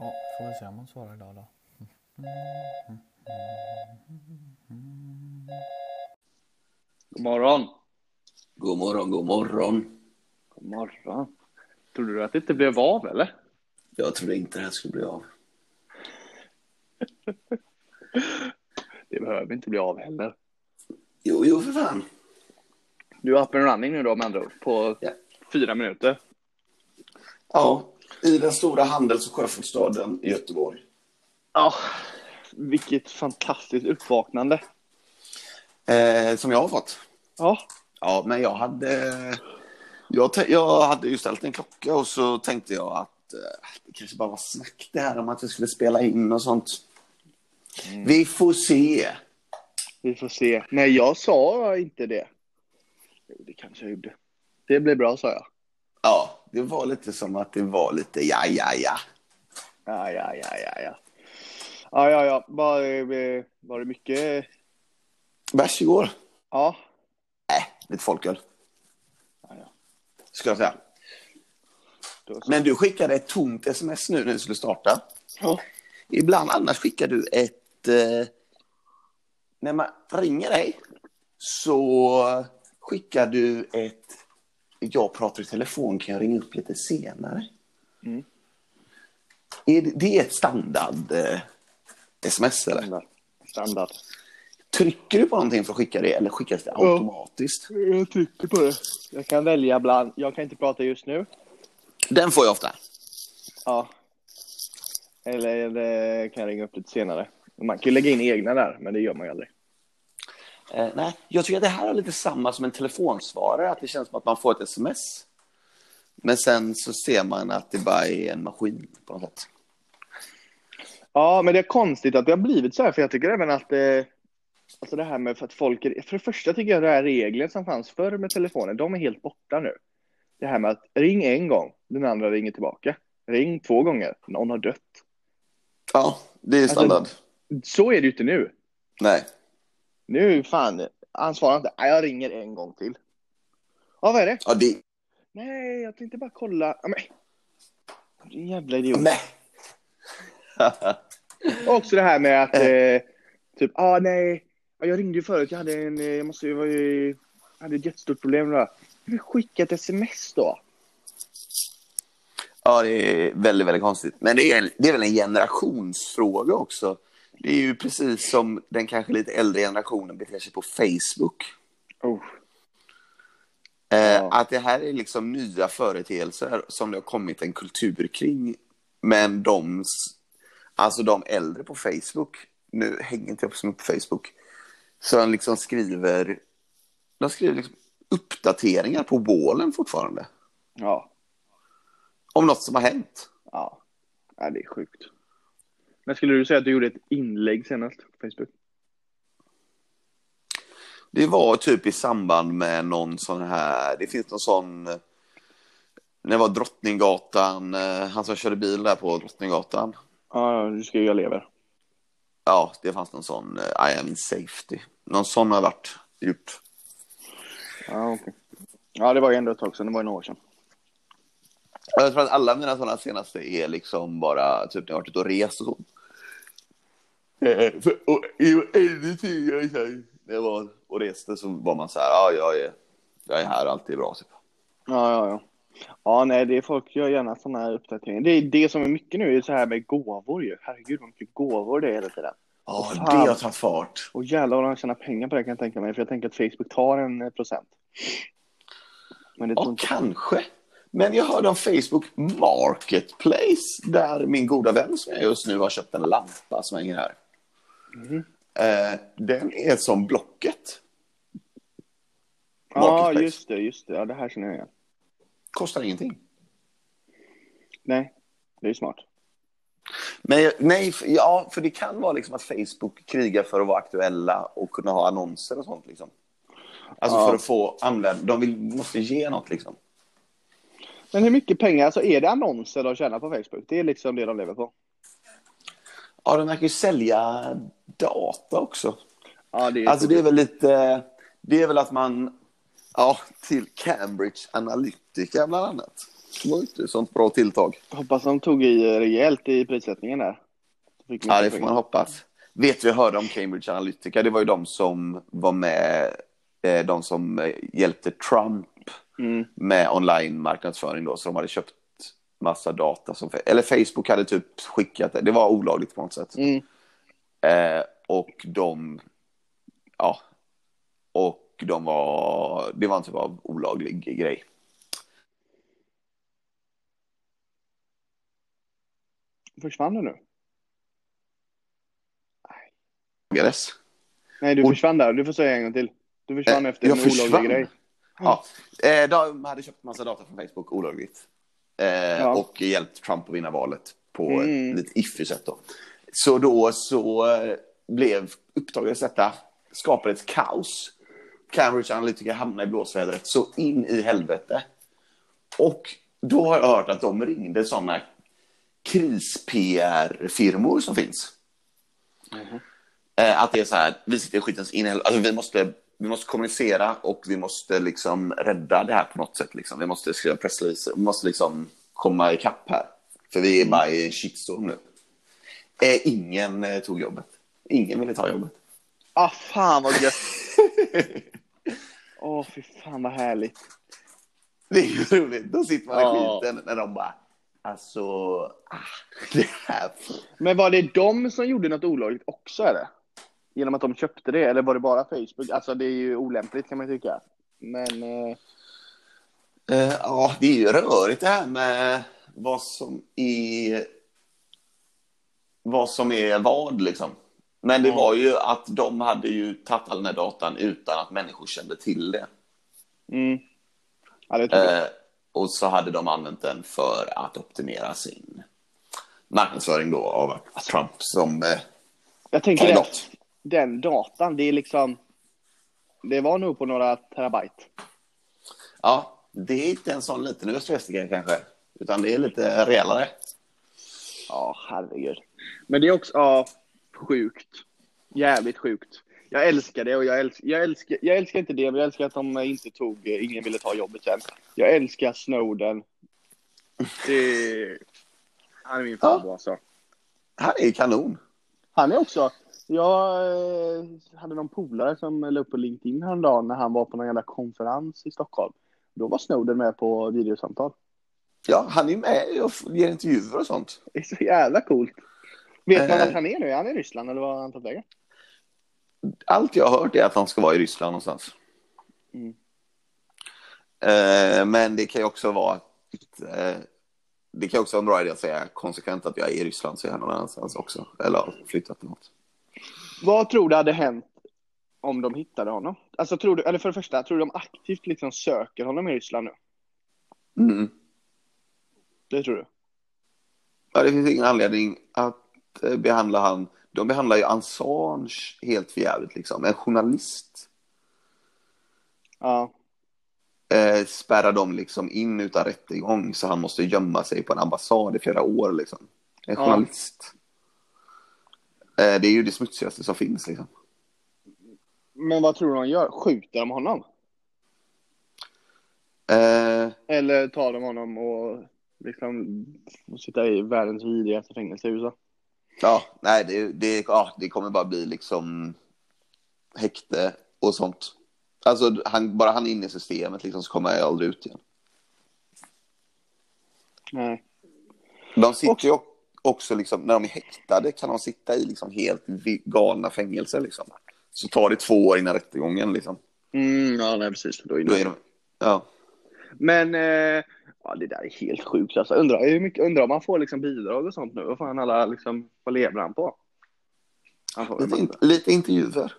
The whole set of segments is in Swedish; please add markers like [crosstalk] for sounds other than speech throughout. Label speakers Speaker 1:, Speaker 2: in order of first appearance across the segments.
Speaker 1: Ja, får vi se om hon svarar idag då.
Speaker 2: God morgon.
Speaker 3: God morgon, god morgon.
Speaker 2: God morgon. Trodde du att det inte blev av eller?
Speaker 3: Jag trodde inte det här skulle bli av. [laughs]
Speaker 2: Det behöver inte bli av heller.
Speaker 3: Jo, jo för fan.
Speaker 2: Du är up and running nu då med andra ord på
Speaker 3: Ja.
Speaker 2: fyra minuter.
Speaker 3: Ja, i den stora handels och sjöfartsstaden i Göteborg.
Speaker 2: Ja, vilket fantastiskt uppvaknande.
Speaker 3: Eh, som jag har fått.
Speaker 2: Ja,
Speaker 3: Ja, men jag hade... Jag, jag hade ju ställt en klocka och så tänkte jag att eh, det kanske bara var snack det här om att vi skulle spela in och sånt. Vi får se.
Speaker 2: vi får se. Nej, jag sa inte det. Jo, det kanske jag gjorde. Det blir bra, sa jag.
Speaker 3: Ja, det var lite som att det var lite ja, ja, ja.
Speaker 2: Ja, ja, ja, ja, ja. Ja, ja, ja. Var, eh, var det mycket?
Speaker 3: Bärs igår?
Speaker 2: Ja.
Speaker 3: Nej, lite folköl.
Speaker 2: ja, ja.
Speaker 3: Ska jag säga. Men du skickade ett tomt sms nu när du skulle starta.
Speaker 2: Ja.
Speaker 3: Ibland annars skickar du ett... Eh, när man ringer dig så skickar du ett... Jag pratar i telefon, kan jag ringa upp lite senare?
Speaker 2: Mm.
Speaker 3: Är det, det är ett standard eh, sms eller?
Speaker 2: Standard. Standard.
Speaker 3: Trycker du på någonting för att skicka det eller skickas det
Speaker 2: Ja.
Speaker 3: automatiskt?
Speaker 2: Jag trycker på det. Jag kan välja bland. Jag kan inte prata just nu.
Speaker 3: Den får jag ofta.
Speaker 2: Ja. Eller, eller kan jag ringa upp lite senare. Man kan ju lägga in egna där, men det gör man ju aldrig.
Speaker 3: Eh, nej, jag tycker att det här är lite samma som en telefonsvarare, att det känns som att man får ett sms. Men sen så ser man att det bara är en maskin på något sätt.
Speaker 2: Ja, men det är konstigt att det har blivit så här, för jag tycker även att eh, alltså det här med för att folk, är- för det första tycker jag det här regeln som fanns förr med telefonen, de är helt borta nu. Det här med att ring en gång, den andra ringer tillbaka. Ring två gånger, någon har dött.
Speaker 3: Ja, det är standard.
Speaker 2: Så är det ju inte nu.
Speaker 3: nej.
Speaker 2: Nu fan, han svarar inte, "Nej, jag ringer en gång till. Ja, vad är det?
Speaker 3: Ja, det...
Speaker 2: Nej, jag tänkte bara kolla. Ja, men... Jävla idiot.
Speaker 3: Nej. [laughs]
Speaker 2: Också det här med att eh, typ, ah nej, ja, jag ringde ju förut, jag hade en, eh, jag måste ju, var ju, hade ett jättestort problem då. Skicka ett sms då.
Speaker 3: ja, det är väldigt, väldigt konstigt. Men det är, det är väl en generationsfråga också. Det är ju precis som den kanske lite äldre generationen beter sig på Facebook.
Speaker 2: Oh.
Speaker 3: Eh,
Speaker 2: Ja.
Speaker 3: Att det här är liksom nya företeelser som det har kommit en kultur kring. Men de, alltså de äldre på Facebook, nu hänger inte jag så mycket på Facebook, så de liksom skriver, de skriver liksom uppdateringar på wallen fortfarande.
Speaker 2: Ja,
Speaker 3: Om något som har hänt.
Speaker 2: ja. ja, det är sjukt. Men skulle du säga att du gjorde ett inlägg senast på Facebook?
Speaker 3: Det var typ i samband med någon sån här, det finns någon sån, eh, när det var Drottninggatan, eh, han som körde bil där på Drottninggatan.
Speaker 2: Ja, du ska ju jag lever.
Speaker 3: Ja, det fanns någon sån uh, I am in safety. Någon sån har varit gjort.
Speaker 2: Ja, okej. Ja, det var ju ändå ett tag sedan, det var ju några år sedan.
Speaker 3: Jag tror att alla mina sådana senaste är liksom bara typ när jag varit ute och rest och så. Eh, för- och ännu tidigare när jag var och reste så var man så här, ja jag är, jag är här, allt är bra typ.
Speaker 2: Ja, ja, ja. Ja, nej, det är folk gör gärna sådana här uppdateringar. Det är det som är mycket nu, är så här med gåvor ju. Herregud vad mycket gåvor det är hela tiden.
Speaker 3: Ja,
Speaker 2: Åh,
Speaker 3: det har tagit fart.
Speaker 2: Och jävlar vad de tjänar pengar på det kan jag tänka mig. För jag tänker att Facebook tar en eh, procent. Men det
Speaker 3: Ja,
Speaker 2: inte
Speaker 3: kanske. Men jag hörde om Facebook Marketplace där min goda vän som jag just nu har köpt en lampa som hänger här. Eh, den är som Blocket.
Speaker 2: Ja,
Speaker 3: Marketplace.
Speaker 2: just det, just det. Ja, det här känner jag igen.
Speaker 3: Kostar ingenting.
Speaker 2: Nej, det är smart.
Speaker 3: Men nej, ja, för det kan vara liksom att Facebook krigar för att vara aktuella och kunna ha annonser och sånt. Liksom. Alltså
Speaker 2: Ja.
Speaker 3: för att få använda, de vill, måste ge något liksom.
Speaker 2: Men hur mycket pengar, alltså är det annonser de tjänar på Facebook? Det är liksom det de lever på.
Speaker 3: Ja, de verkar ju sälja data också.
Speaker 2: Ja, det är
Speaker 3: Alltså det är väl lite, det är väl att man, ja, till Cambridge Analytica bland annat. Det var inte sånt bra tilltag.
Speaker 2: Hoppas de tog i rejält i prissättningen där.
Speaker 3: Ja, det får man hoppas. Vet du, jag hörde om Cambridge Analytica. Det var ju de som var med, eh, de som eh, hjälpte Trump
Speaker 2: Mm.
Speaker 3: med online-marknadsföring då, så de hade köpt massa data. Som, eller Facebook hade typ skickat det. Det var olagligt på något sätt.
Speaker 2: Mm.
Speaker 3: Eh, och de, ja, och de var, det var en typ av olaglig grej.
Speaker 2: Försvann du nu?
Speaker 3: Yes.
Speaker 2: Nej, du
Speaker 3: Och-
Speaker 2: försvann där. Du får säga en gång till. Du försvann
Speaker 3: Eh,
Speaker 2: efter en
Speaker 3: försvann.
Speaker 2: olaglig grej.
Speaker 3: Ja, eh, de hade köpt massa data från Facebook olagligt. Eh,
Speaker 2: Ja.
Speaker 3: Och hjälpt Trump att vinna valet på
Speaker 2: Mm.
Speaker 3: ett lite iffy sätt då. Så då så eh, blev uppdagades detta, skapade ett kaos. Cambridge Analytica hamnade i blåsvädret så in i helvete. Och då har jag hört att de ringde sådana kris-PR-firmor som finns. Eh, att det är så här, vi sitter i skitens in alltså vi måste, vi måste kommunicera och vi måste liksom rädda det här på något sätt. Liksom. Vi måste skriva pressreleaser, vi måste liksom komma ikapp här. För vi är bara i en shitstorm nu. Eh, ingen eh, tog jobbet. Ingen ville ta jobbet.
Speaker 2: Ah, fan vad gött. Åh, fy fan vad härligt.
Speaker 3: Det är ju roligt. Då sitter man i
Speaker 2: Ja.
Speaker 3: skiten när de bara, alltså, ah, det här.
Speaker 2: Men var det de som gjorde något olagligt också eller? Genom att de köpte det? Eller var det bara Facebook? Alltså det är ju olämpligt kan man tycka. Men eh,
Speaker 3: Eh, ja, det är ju rörigt det här med vad som är vad som är vad liksom. Men det
Speaker 2: Ja.
Speaker 3: var ju att de hade ju tagit all den här datan utan att människor kände till det.
Speaker 2: mm. Ja, det.
Speaker 3: Eh, och så hade de använt den för att optimera sin marknadsföring då av Trump som eh,
Speaker 2: Jag tänker
Speaker 3: kandidat.
Speaker 2: Den datan, det är liksom... Det var nog på några terabyte.
Speaker 3: Ja, det är inte en sån liten USB-sticka kanske, utan det är lite rejälare.
Speaker 2: Ja, herregud. Men det är också, ja, sjukt. Jävligt sjukt. Jag älskar det och jag älskar, jag älskar, jag älskar inte det, men jag älskar att de inte tog, eh, ingen ville ta jobbet sen. Jag älskar Snowden. Det, han är min
Speaker 3: Ja.
Speaker 2: farbror alltså.
Speaker 3: Han är kanon.
Speaker 2: Han är också, jag eh, hade någon polare som la upp på LinkedIn häromdagen när han var på någon jävla konferens i Stockholm. Då var Snowden med på videosamtal.
Speaker 3: Ja, han är med och ger intervjuer och sånt.
Speaker 2: Det är så jävla coolt. Vet man
Speaker 3: Eh.
Speaker 2: vart han är nu? Är han i Ryssland eller var har han tagit vägen?
Speaker 3: Allt jag har hört är att han ska vara i Ryssland någonstans.
Speaker 2: Mm.
Speaker 3: Eh, men det kan ju också vara att, eh, det kan också vara en bra idé att säga konsekvent att jag är i Ryssland så är jag någon annanstans också. Eller har flyttat något.
Speaker 2: Vad tror du hade hänt om de hittade honom? Alltså tror du, eller för det första, tror du de aktivt liksom söker honom i Ryssland nu?
Speaker 3: Mm.
Speaker 2: Det tror du?
Speaker 3: Ja, det finns ingen anledning att eh, behandla han. De behandlar ju Assange helt förjävligt liksom. En journalist
Speaker 2: Ja.
Speaker 3: eh, spärrar de liksom in utan rättegång så han måste gömma sig på en ambassad i flera år liksom. En
Speaker 2: Ja.
Speaker 3: journalist. Eh, det är ju det smutsigaste som finns liksom.
Speaker 2: Men vad tror du de gör? Skjuter de honom?
Speaker 3: Eh,
Speaker 2: Eller tar de honom och liksom sitta i världens vidrigaste fängelse i USA?
Speaker 3: ja, nej, det, det, ja, det kommer bara bli liksom häkte och sånt. Alltså, han, bara han är inne i systemet liksom, så kommer jag aldrig ut igen.
Speaker 2: Nej.
Speaker 3: De sitter ju också, liksom, när de är häktade kan de sitta i liksom helt galna fängelser. Liksom. Så tar det två år innan rättegången. Liksom.
Speaker 2: Mm, ja, nej precis. Då är
Speaker 3: Då är de, ja.
Speaker 2: Men eh, ja, det där är helt sjukt. Alltså, undrar, hur mycket, undrar om han får liksom bidrag och sånt nu? Vad fan alla liksom, vad lever han på? Han, får,
Speaker 3: lite, in, lite intervjuer.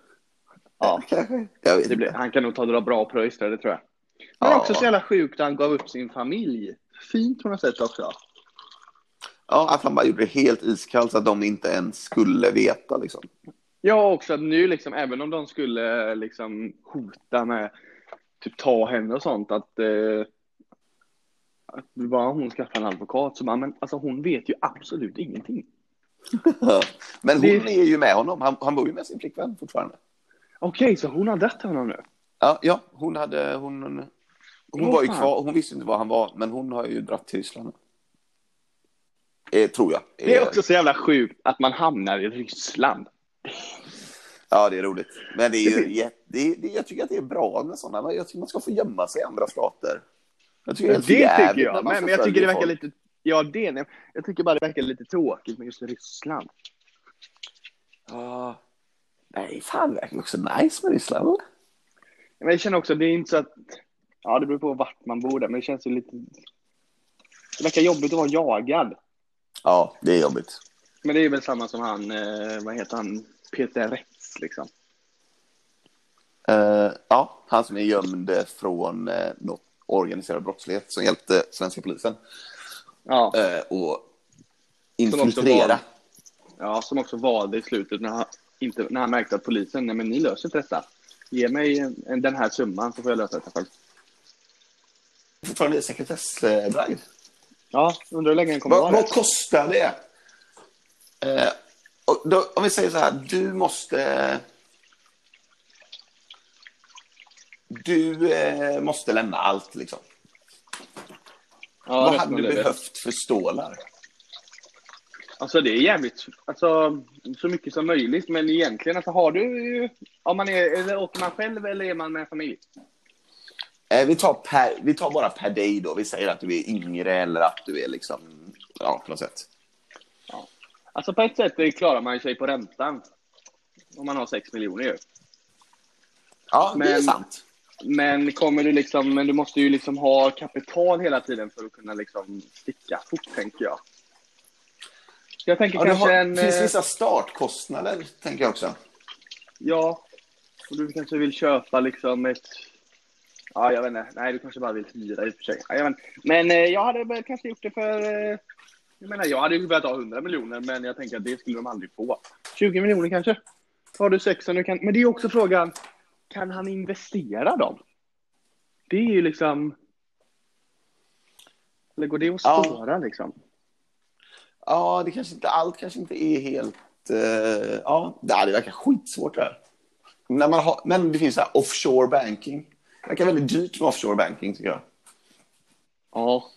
Speaker 2: ja, [laughs] det blir, han kan nog ta dra bra pröjs det tror jag. Men
Speaker 3: Ja.
Speaker 2: också så jävla sjukt att han gav upp sin familj. Fint på något sätt också.
Speaker 3: Ja, att han bara gjorde det helt iskallt så att de inte ens skulle veta. Liksom.
Speaker 2: Ja, också att nu liksom, även om de skulle liksom hota med typ ta henne och sånt, att, eh, att bara hon skaffar en advokat, så bara, men alltså hon vet ju absolut ingenting. [laughs]
Speaker 3: Men hon
Speaker 2: Det-
Speaker 3: är ju med honom. Han, han bor ju med sin flickvän fortfarande.
Speaker 2: Okej, så hon har dött honom nu?
Speaker 3: Ja, ja hon hade... Hon, hon
Speaker 2: Åh,
Speaker 3: var ju kvar, hon visste inte var han var, men hon har ju dratt till Ryssland. Eh, tror jag.
Speaker 2: Det är
Speaker 3: Eh,
Speaker 2: också så jävla sjukt att man hamnar i Ryssland.
Speaker 3: Ja, det är roligt. Men det är ju, [laughs] det det, jag tycker att det är bra med sådana. Jag tycker man ska få gömma sig i andra stater. Jag tycker
Speaker 2: Det
Speaker 3: jävligt
Speaker 2: tycker jag. Men, men jag tycker det verkar
Speaker 3: folk.
Speaker 2: lite... Ja, det är Jag tycker bara det verkar lite tråkigt med just Ryssland.
Speaker 3: Ja. Nej, fan det verkar också nice med Ryssland.
Speaker 2: Men jag känner också, det är inte så att... Ja, det beror på vart man bor där, men det känns ju lite... Det verkar jobbigt att vara jagad.
Speaker 3: Ja, det är jobbigt.
Speaker 2: Men det är väl samma som han, eh, vad heter han, Peter Rätz liksom.
Speaker 3: Eh, ja, han som är gömd från uh, något organiserad brottslighet som hjälpte svenska polisen
Speaker 2: Ja,
Speaker 3: uh, och infiltrera.
Speaker 2: var- ja, som också valde i slutet när han, inte, när han märkte att polisen, nej men ni löser inte detta. Ge mig en, en, den här summan så får jag lösa detta själv.
Speaker 3: Fortfarande sekretessbelagd.
Speaker 2: Ja, undrar hur länge den kommer
Speaker 3: Vad,
Speaker 2: vara
Speaker 3: vad kostar det? Eh, och då, om vi säger så här, du måste... Du eh, måste lämna allt, liksom.
Speaker 2: Ja,
Speaker 3: vad hade du behövt för stålar?
Speaker 2: Alltså det är jävligt, alltså så mycket som möjligt. Men egentligen, alltså har du, om man är, eller åker man själv eller är man med familj?
Speaker 3: Eh, vi, tar per, vi tar bara per dig då. Vi säger att du är yngre eller att du är liksom... Ja, på något sätt.
Speaker 2: Alltså på ett sätt klarar man sig på räntan. Om man har 6 miljoner ju.
Speaker 3: Ja, det är
Speaker 2: Men-
Speaker 3: sant.
Speaker 2: Men kommer du liksom, men du måste ju liksom ha kapital hela tiden för att kunna liksom sticka fort, tänker jag. Jag tänker
Speaker 3: Ja, det
Speaker 2: kanske
Speaker 3: har,
Speaker 2: en...
Speaker 3: finns
Speaker 2: eh,
Speaker 3: vissa startkostnader, tänker jag också.
Speaker 2: Ja, och du kanske vill köpa liksom ett... Ja, jag vet inte. Nej, du kanske bara vill hyra i och för sig. Ja, jag. Men eh, jag hade kanske gjort det för... Eh, jag menar, jag hade ju velat ha 100 miljoner, men jag tänker att det skulle de aldrig få. 20 miljoner kanske? Har du sex och du kan... Men det är också frågan, kan han investera dem? Det är ju liksom... Eller går det att
Speaker 3: Ja.
Speaker 2: spåra liksom?
Speaker 3: Ja, det kanske inte, allt kanske inte är helt... eh, ja, det verkar skitsvårt det här. När man har, men det finns så offshore banking. Det verkar väldigt dyrt med offshore banking, tycker jag.
Speaker 2: Ja.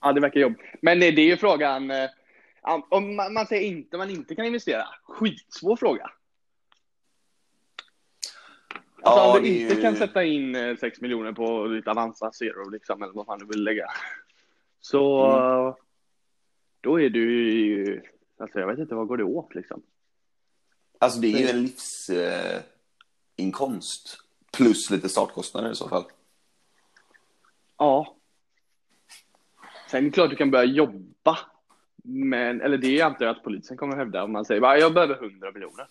Speaker 2: Ja, det verkar jobb. Men det, är ju frågan, eh, om man, säger inte man inte kan investera, skitsvår fråga. Alltså
Speaker 3: Ja,
Speaker 2: om du inte
Speaker 3: ju-
Speaker 2: kan sätta in eh, 6 miljoner på ditt Avanza Zero, liksom, eller vad fan du vill lägga, så
Speaker 3: Mm.
Speaker 2: eh, då är du ju, alltså jag vet inte, vad går det åt liksom?
Speaker 3: Alltså, det är ju en livsinkomst. Plus lite startkostnader i så fall.
Speaker 2: Ja. Sen är det klart du kan börja jobba, men, eller det antar jag att polisen kommer hävda om man säger bara jag behöver 100 miljoner.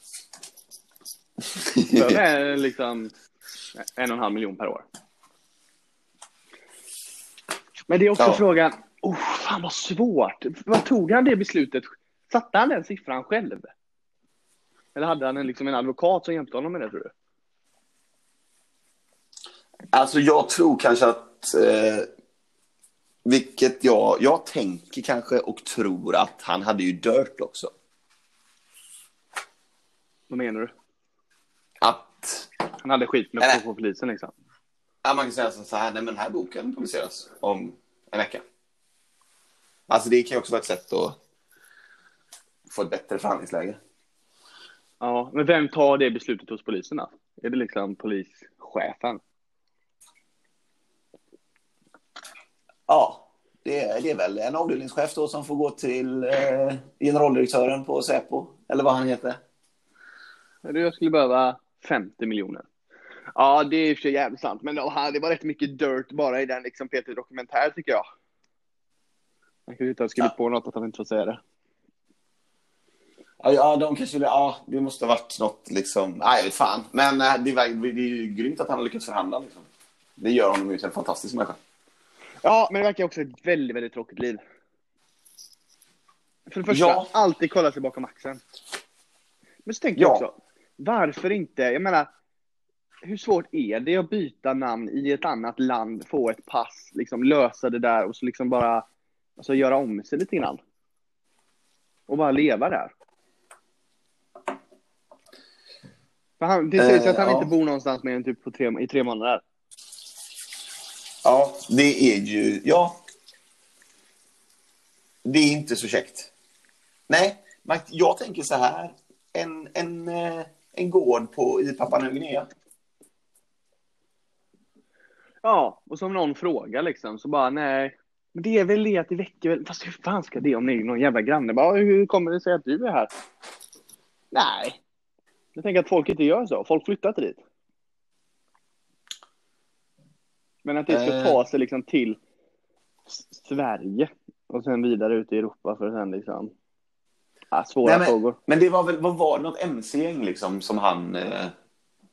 Speaker 2: Behöver liksom en och en halv miljon per år. Men det är också
Speaker 3: Ja.
Speaker 2: frågan, oh, fan vad svårt. Vad tog han det beslutet? Satte han den siffran själv? Eller hade han en, liksom en advokat som hjälpte honom med det tror du?
Speaker 3: Alltså jag tror kanske att, eh, vilket jag, jag tänker kanske och tror att han hade ju Dirt också.
Speaker 2: Vad menar du?
Speaker 3: Att,
Speaker 2: Han hade skit med
Speaker 3: Nej.
Speaker 2: på, polisen liksom.
Speaker 3: ja, man kan säga så här, nej men den här boken publiceras om en vecka. Alltså det kan ju också vara ett sätt att få ett bättre förhandlingsläge.
Speaker 2: Ja, men vem tar det beslutet hos polisen då? Är det liksom polischefen?
Speaker 3: Ja, det är, det är väl en avdelningschef då som får gå till eh, generaldirektören på Säpo, eller vad han heter.
Speaker 2: Jag skulle behöva 50 miljoner. Ja, det är och för sig jävligt sant. Men det var rätt mycket dirt bara i den liksom Peter Dokumentär tycker jag. Han kunde inte ha skrivit
Speaker 3: Ja.
Speaker 2: på något att han inte får säga det.
Speaker 3: Ja, de kanske vill, ja, det måste ha varit något liksom, nej, fan. Men eh, det, är, det är ju grymt att han har lyckats förhandla liksom. Det gör honom ju till en fantastisk människa.
Speaker 2: Ja, men det verkar också ett väldigt, väldigt tråkigt liv. För det första,
Speaker 3: Ja.
Speaker 2: alltid kolla sig bakom axeln. Men så tänker jag
Speaker 3: Ja.
Speaker 2: också, varför inte? Jag menar, hur svårt är det att byta namn i ett annat land, få ett pass, liksom lösa det där och så liksom bara alltså, göra om sig lite grann? Och bara leva där. För han, det sägs
Speaker 3: Eh,
Speaker 2: att han
Speaker 3: ja.
Speaker 2: inte bor någonstans mer än typ på tre, i tre månader.
Speaker 3: Ja, det är ju... Ja. Det är inte så käckt. Nej, man, jag tänker så här. En, en, eh, en gård på, i Papua Nya Guinea.
Speaker 2: Ja, och som någon frågar liksom så bara nej. Men det är väl det att det väcker väl, fast hur fan ska det om det är någon jävla granne bara hur kommer det sig att du är här? Nej. Jag tänker att folk inte gör så, folk flyttar inte dit. Men att det ska
Speaker 3: Eh.
Speaker 2: ta sig liksom till Sverige och sen vidare ut i Europa för sen liksom ja, svåra
Speaker 3: Nej, men-
Speaker 2: frågor.
Speaker 3: Men det var väl, vad var det, något mc-gäng liksom som han eh,
Speaker 2: Jag kommer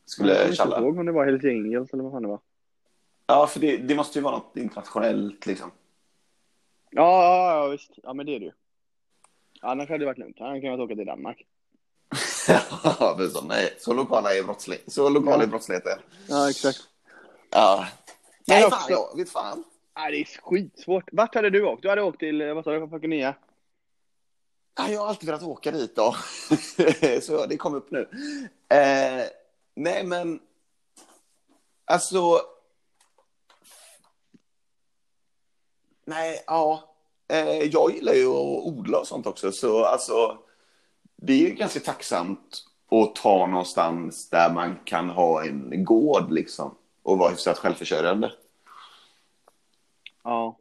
Speaker 3: skulle
Speaker 2: inte
Speaker 3: tjalla?
Speaker 2: ihåg om det var Hells Angels eller vad fan det var.
Speaker 3: Ja, för det, det måste ju vara något internationellt liksom.
Speaker 2: Ja, ja, ja visst. Ja, men det är det ju. Annars hade det varit lugnt. Han kan ju åka till Danmark. [laughs]
Speaker 3: Ja, så, nej, så lokala är brottslighet. Så lokal är brottsligheten.
Speaker 2: Ja, exakt.
Speaker 3: Ja. Nej,
Speaker 2: också-
Speaker 3: fan, jag vet fan.
Speaker 2: Nej, det är skitsvårt. Vart hade du åkt? Du hade åkt till, eh, vad sa du?
Speaker 3: Ja, jag har alltid velat åka dit då. [laughs] så det kom upp nu. Eh, nej, men alltså. Nej, ja. Eh, jag gillar ju att odla och sånt också, så alltså. Det är ju ganska tacksamt att ta någonstans där man kan ha en gård liksom och vara hyfsat självförsörjande.
Speaker 2: Ja.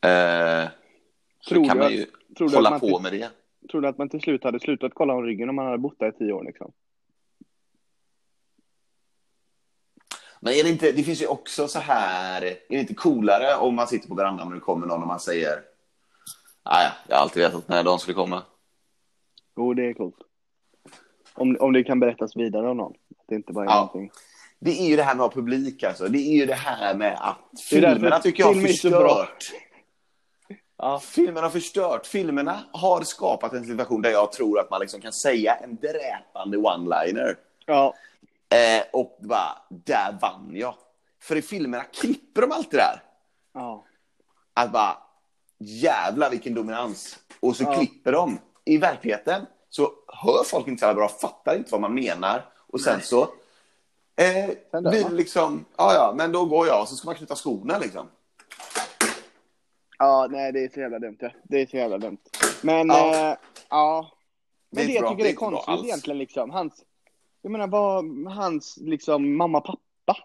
Speaker 3: Eh,
Speaker 2: Tror
Speaker 3: kan
Speaker 2: du
Speaker 3: man ju
Speaker 2: tror
Speaker 3: hålla
Speaker 2: man
Speaker 3: på
Speaker 2: till-
Speaker 3: med det.
Speaker 2: Tror du att man till slut hade slutat kolla om ryggen om man hade bott där i tio år liksom?
Speaker 3: Men är det inte, det finns ju också så här, är det inte coolare om man sitter på verandan och det kommer någon och man säger "Ah, ja, jag har alltid vetat här dagen skulle komma.
Speaker 2: Jo, det är coolt. Om, om det kan berättas vidare av någon. Att det inte bara är
Speaker 3: Ja.
Speaker 2: någonting.
Speaker 3: Det är ju det här med att ha publik alltså. Det är ju det här med att filmerna tycker jag har förstört.
Speaker 2: Ja.
Speaker 3: Filmerna har förstört. Filmerna har skapat en situation där jag tror att man liksom kan säga en dräpande one-liner.
Speaker 2: Ja.
Speaker 3: Eh, och bara, där vann jag. För i filmerna klipper de allt det där.
Speaker 2: Ja.
Speaker 3: att bara jävla vilken dominans. Och så
Speaker 2: Ja.
Speaker 3: klipper de. I verkligheten så hör folk inte så bra, fattar inte vad man menar. Och sen så eh, blir det liksom, ja ja, men då går jag och så ska man knyta skorna liksom.
Speaker 2: Ja, nej det är så jävla dumt. Ja. Det är så jävla dumt. Men,
Speaker 3: Ja.
Speaker 2: Eh, ja.
Speaker 3: Det
Speaker 2: Men det,
Speaker 3: bra.
Speaker 2: jag tycker
Speaker 3: Det
Speaker 2: det
Speaker 3: är
Speaker 2: konstigt egentligen liksom. Hans, jag menar vad, hans liksom mamma, pappa.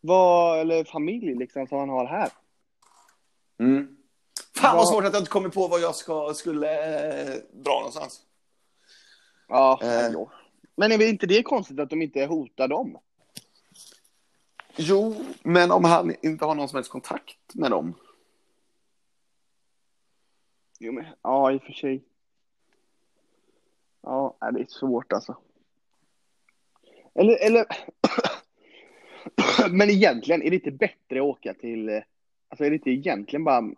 Speaker 2: Vad, eller familj liksom som han har här.
Speaker 3: Mm. Fan vad svårt att jag inte kommer på vad jag ska, skulle eh, dra någonstans.
Speaker 2: Ja,
Speaker 3: Eh.
Speaker 2: Men är väl inte det konstigt att de inte hotar dem?
Speaker 3: Jo, men om han inte har någon som helst kontakt med dem.
Speaker 2: Jo, men, ja, i och för sig. Ja, det är svårt alltså. Eller, eller... [clears throat] men egentligen, är det inte bättre att åka till... Alltså är det inte egentligen bara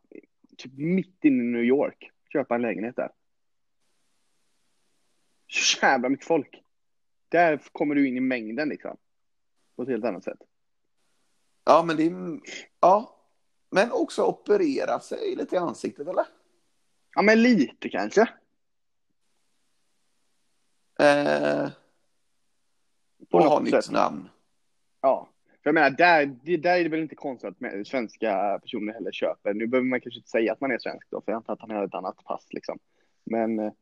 Speaker 2: typ mitt inne i New York, köpa en lägenhet där? Så jävla mycket folk. Där kommer du in i mängden liksom. På ett helt annat sätt.
Speaker 3: Ja, men det är, ja. Men också operera sig lite i ansiktet eller?
Speaker 2: Ja, men lite kanske.
Speaker 3: Eh,
Speaker 2: På
Speaker 3: och ha
Speaker 2: något
Speaker 3: nytt namn.
Speaker 2: Ja, för jag menar, där, det, där är det väl inte konstigt att med- svenska personer heller köper. Nu behöver man kanske inte säga att man är svensk då, för jag antar att han har ett annat pass liksom. Men eh,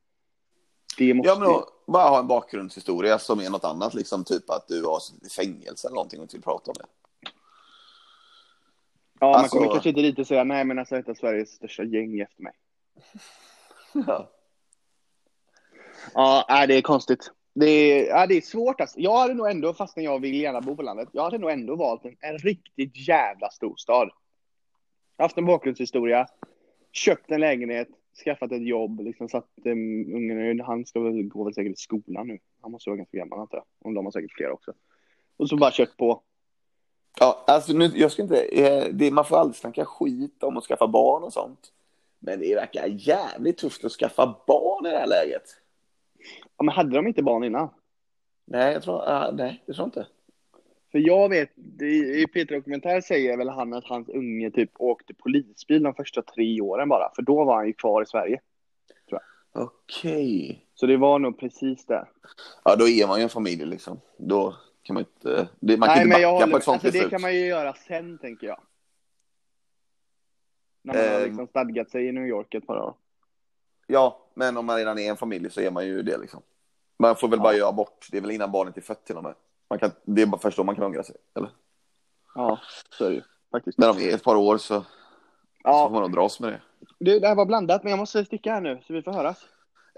Speaker 2: det måste
Speaker 3: Ja, men då, bara ha en bakgrundshistoria som är något annat, liksom typ att du har suttit i fängelse eller någonting och inte vill prata om det.
Speaker 2: Ja, man
Speaker 3: alltså-
Speaker 2: kommer kanske inte dit och säga nej, men alltså ett av Sveriges största gäng efter mig. [laughs]
Speaker 3: Ja.
Speaker 2: Ja, det är konstigt. Det är, ja, det är svårt alltså. Jag hade nog ändå, fastän jag vill gärna bo på landet, jag hade nog ändå valt en, en riktigt jävla stor stad. Haft en bakgrundshistoria, köpt en lägenhet, skaffat ett jobb, liksom så att um, ungen, han ska väl, gå väl säkert i skolan nu. Han måste vara ganska gammal antar jag. Och de har säkert fler också. Och så bara köpt på.
Speaker 3: Ja, alltså nu, jag ska inte, eh, det, man får aldrig snacka skit om att skaffa barn och sånt. Men det verkar jävligt tufft att skaffa barn i det här läget.
Speaker 2: Ja, men hade de inte barn innan?
Speaker 3: Nej, jag tror, ah, nej, jag tror inte.
Speaker 2: För jag vet, det- i Peter Dokumentär säger väl han att hans unge typ åkte polisbil de första tre åren bara. För då var han ju kvar i Sverige.
Speaker 3: Okej.
Speaker 2: Så det var nog precis där.
Speaker 3: Ja, då är man ju en familj liksom. Då kan man inte, det, man kan
Speaker 2: Nej,
Speaker 3: inte
Speaker 2: men jag
Speaker 3: backa
Speaker 2: håller,
Speaker 3: på ett sånt
Speaker 2: alltså, det
Speaker 3: beslut.
Speaker 2: kan man ju göra sen tänker jag. När man har
Speaker 3: Ehm.
Speaker 2: liksom stadgat sig i New York ett par år.
Speaker 3: Ja, men om man redan är en familj så är man ju det liksom. Man får väl bara
Speaker 2: Ja.
Speaker 3: göra abort. Det är väl innan barnet är fött till och med. Man kan, det är bara först då man kan ångra sig. Eller?
Speaker 2: Ja, så är det ju faktiskt.
Speaker 3: När de är ett par år så, så får
Speaker 2: Ja,
Speaker 3: man dras med det.
Speaker 2: du, det här var blandat, men jag måste sticka här nu så vi får höras.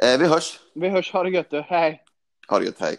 Speaker 3: Eh, vi hörs.
Speaker 2: Vi hörs, ha det gött du. Hej!
Speaker 3: Ha det gött, hej.